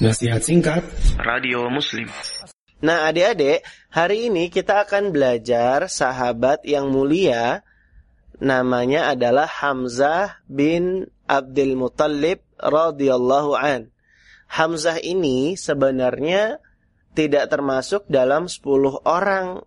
Nasihat singkat Radio Muslim. Nah, adik-adik, hari ini kita akan belajar sahabat yang mulia namanya adalah Hamzah bin Abdul Muttalib radhiyallahu an. Hamzah ini sebenarnya tidak termasuk dalam 10 orang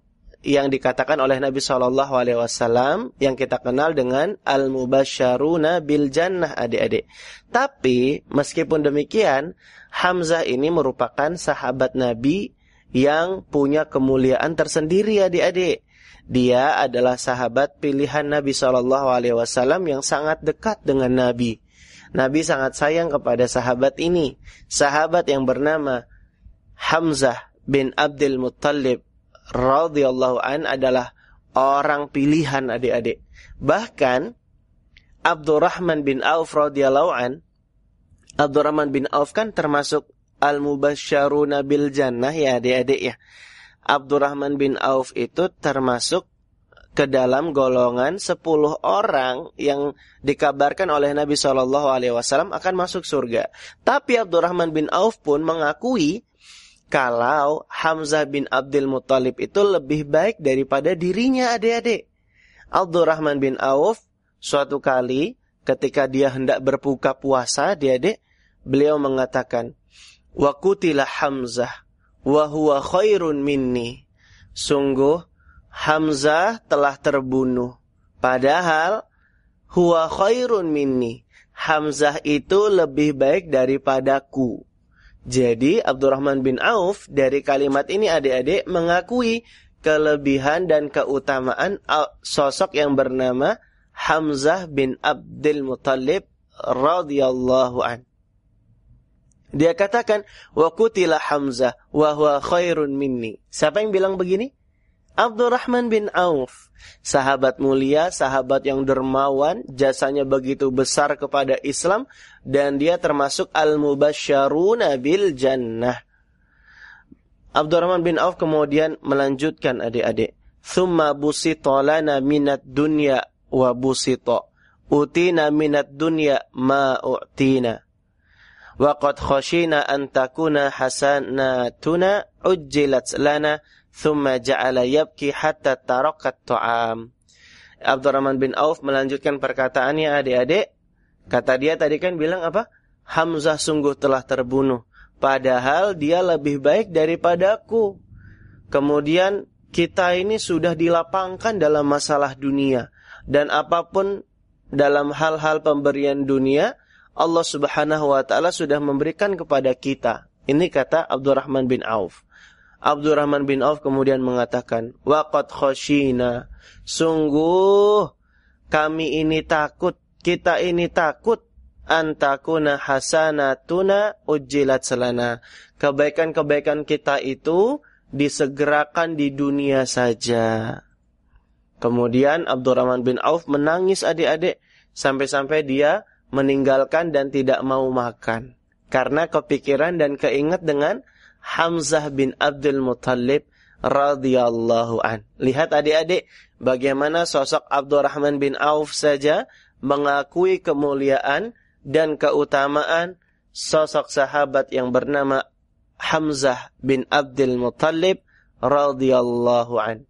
yang dikatakan oleh Nabi Shallallahu Alaihi Wasallam yang kita kenal dengan al mubasyaruna bil jannah adik-adik. Tapi meskipun demikian, Hamzah ini merupakan sahabat Nabi yang punya kemuliaan tersendiri adik-adik. Dia adalah sahabat pilihan Nabi Shallallahu Alaihi Wasallam yang sangat dekat dengan Nabi. Nabi sangat sayang kepada sahabat ini, sahabat yang bernama Hamzah bin Abdul Muttalib radhiyallahu an adalah orang pilihan adik-adik. Bahkan Abdurrahman bin Auf radhiyallahu an Abdurrahman bin Auf kan termasuk al-mubasysyaruna bil jannah ya adik-adik ya. Abdurrahman bin Auf itu termasuk ke dalam golongan 10 orang yang dikabarkan oleh Nabi Shallallahu alaihi wasallam akan masuk surga. Tapi Abdurrahman bin Auf pun mengakui kalau Hamzah bin Abdul Muthalib itu lebih baik daripada dirinya adik-adik. Abdurrahman bin Auf suatu kali ketika dia hendak berbuka puasa adik-adik, beliau mengatakan, "Wa kutilah Hamzah wa huwa khairun minni." Sungguh Hamzah telah terbunuh. Padahal huwa khairun minni. Hamzah itu lebih baik daripadaku. Jadi Abdurrahman bin Auf dari kalimat ini adik-adik mengakui kelebihan dan keutamaan sosok yang bernama Hamzah bin Abdul Muttalib radhiyallahu an. Dia katakan wa kutila Hamzah wa huwa khairun minni. Siapa yang bilang begini? Abdurrahman bin Auf, sahabat mulia, sahabat yang dermawan, jasanya begitu besar kepada Islam dan dia termasuk al-mubasysyaruna bil jannah. Abdurrahman bin Auf kemudian melanjutkan adik-adik, "Tsumma busita lana minat dunya wa busita. Utina minat dunya ma u'tina." Wa qad khashina an takuna hasanatuna ujjilat lana Thumma ja'ala yabki hatta tarakat ta'am. Abdurrahman bin Auf melanjutkan perkataannya adik-adik. Kata dia tadi kan bilang apa? Hamzah sungguh telah terbunuh. Padahal dia lebih baik daripadaku. Kemudian kita ini sudah dilapangkan dalam masalah dunia. Dan apa pun dalam hal-hal pemberian dunia, Allah subhanahu wa ta'ala sudah memberikan kepada kita. Ini kata Abdurrahman bin Auf. Abdurrahman bin Auf kemudian mengatakan, Waqad khoshina, sungguh kami ini takut, kita ini takut, antakuna hasanatuna ujilat selana. Kebaikan-kebaikan kita itu disegerakan di dunia saja. Kemudian Abdurrahman bin Auf menangis adik-adik, sampai-sampai dia meninggalkan dan tidak mau makan. Karena kepikiran dan keingat dengan Hamzah bin Abdul Muttalib radhiyallahu an. Lihat adik-adik bagaimana sosok Abdurrahman bin Auf saja mengakui kemuliaan dan keutamaan sosok sahabat yang bernama Hamzah bin Abdul Muttalib radhiyallahu an.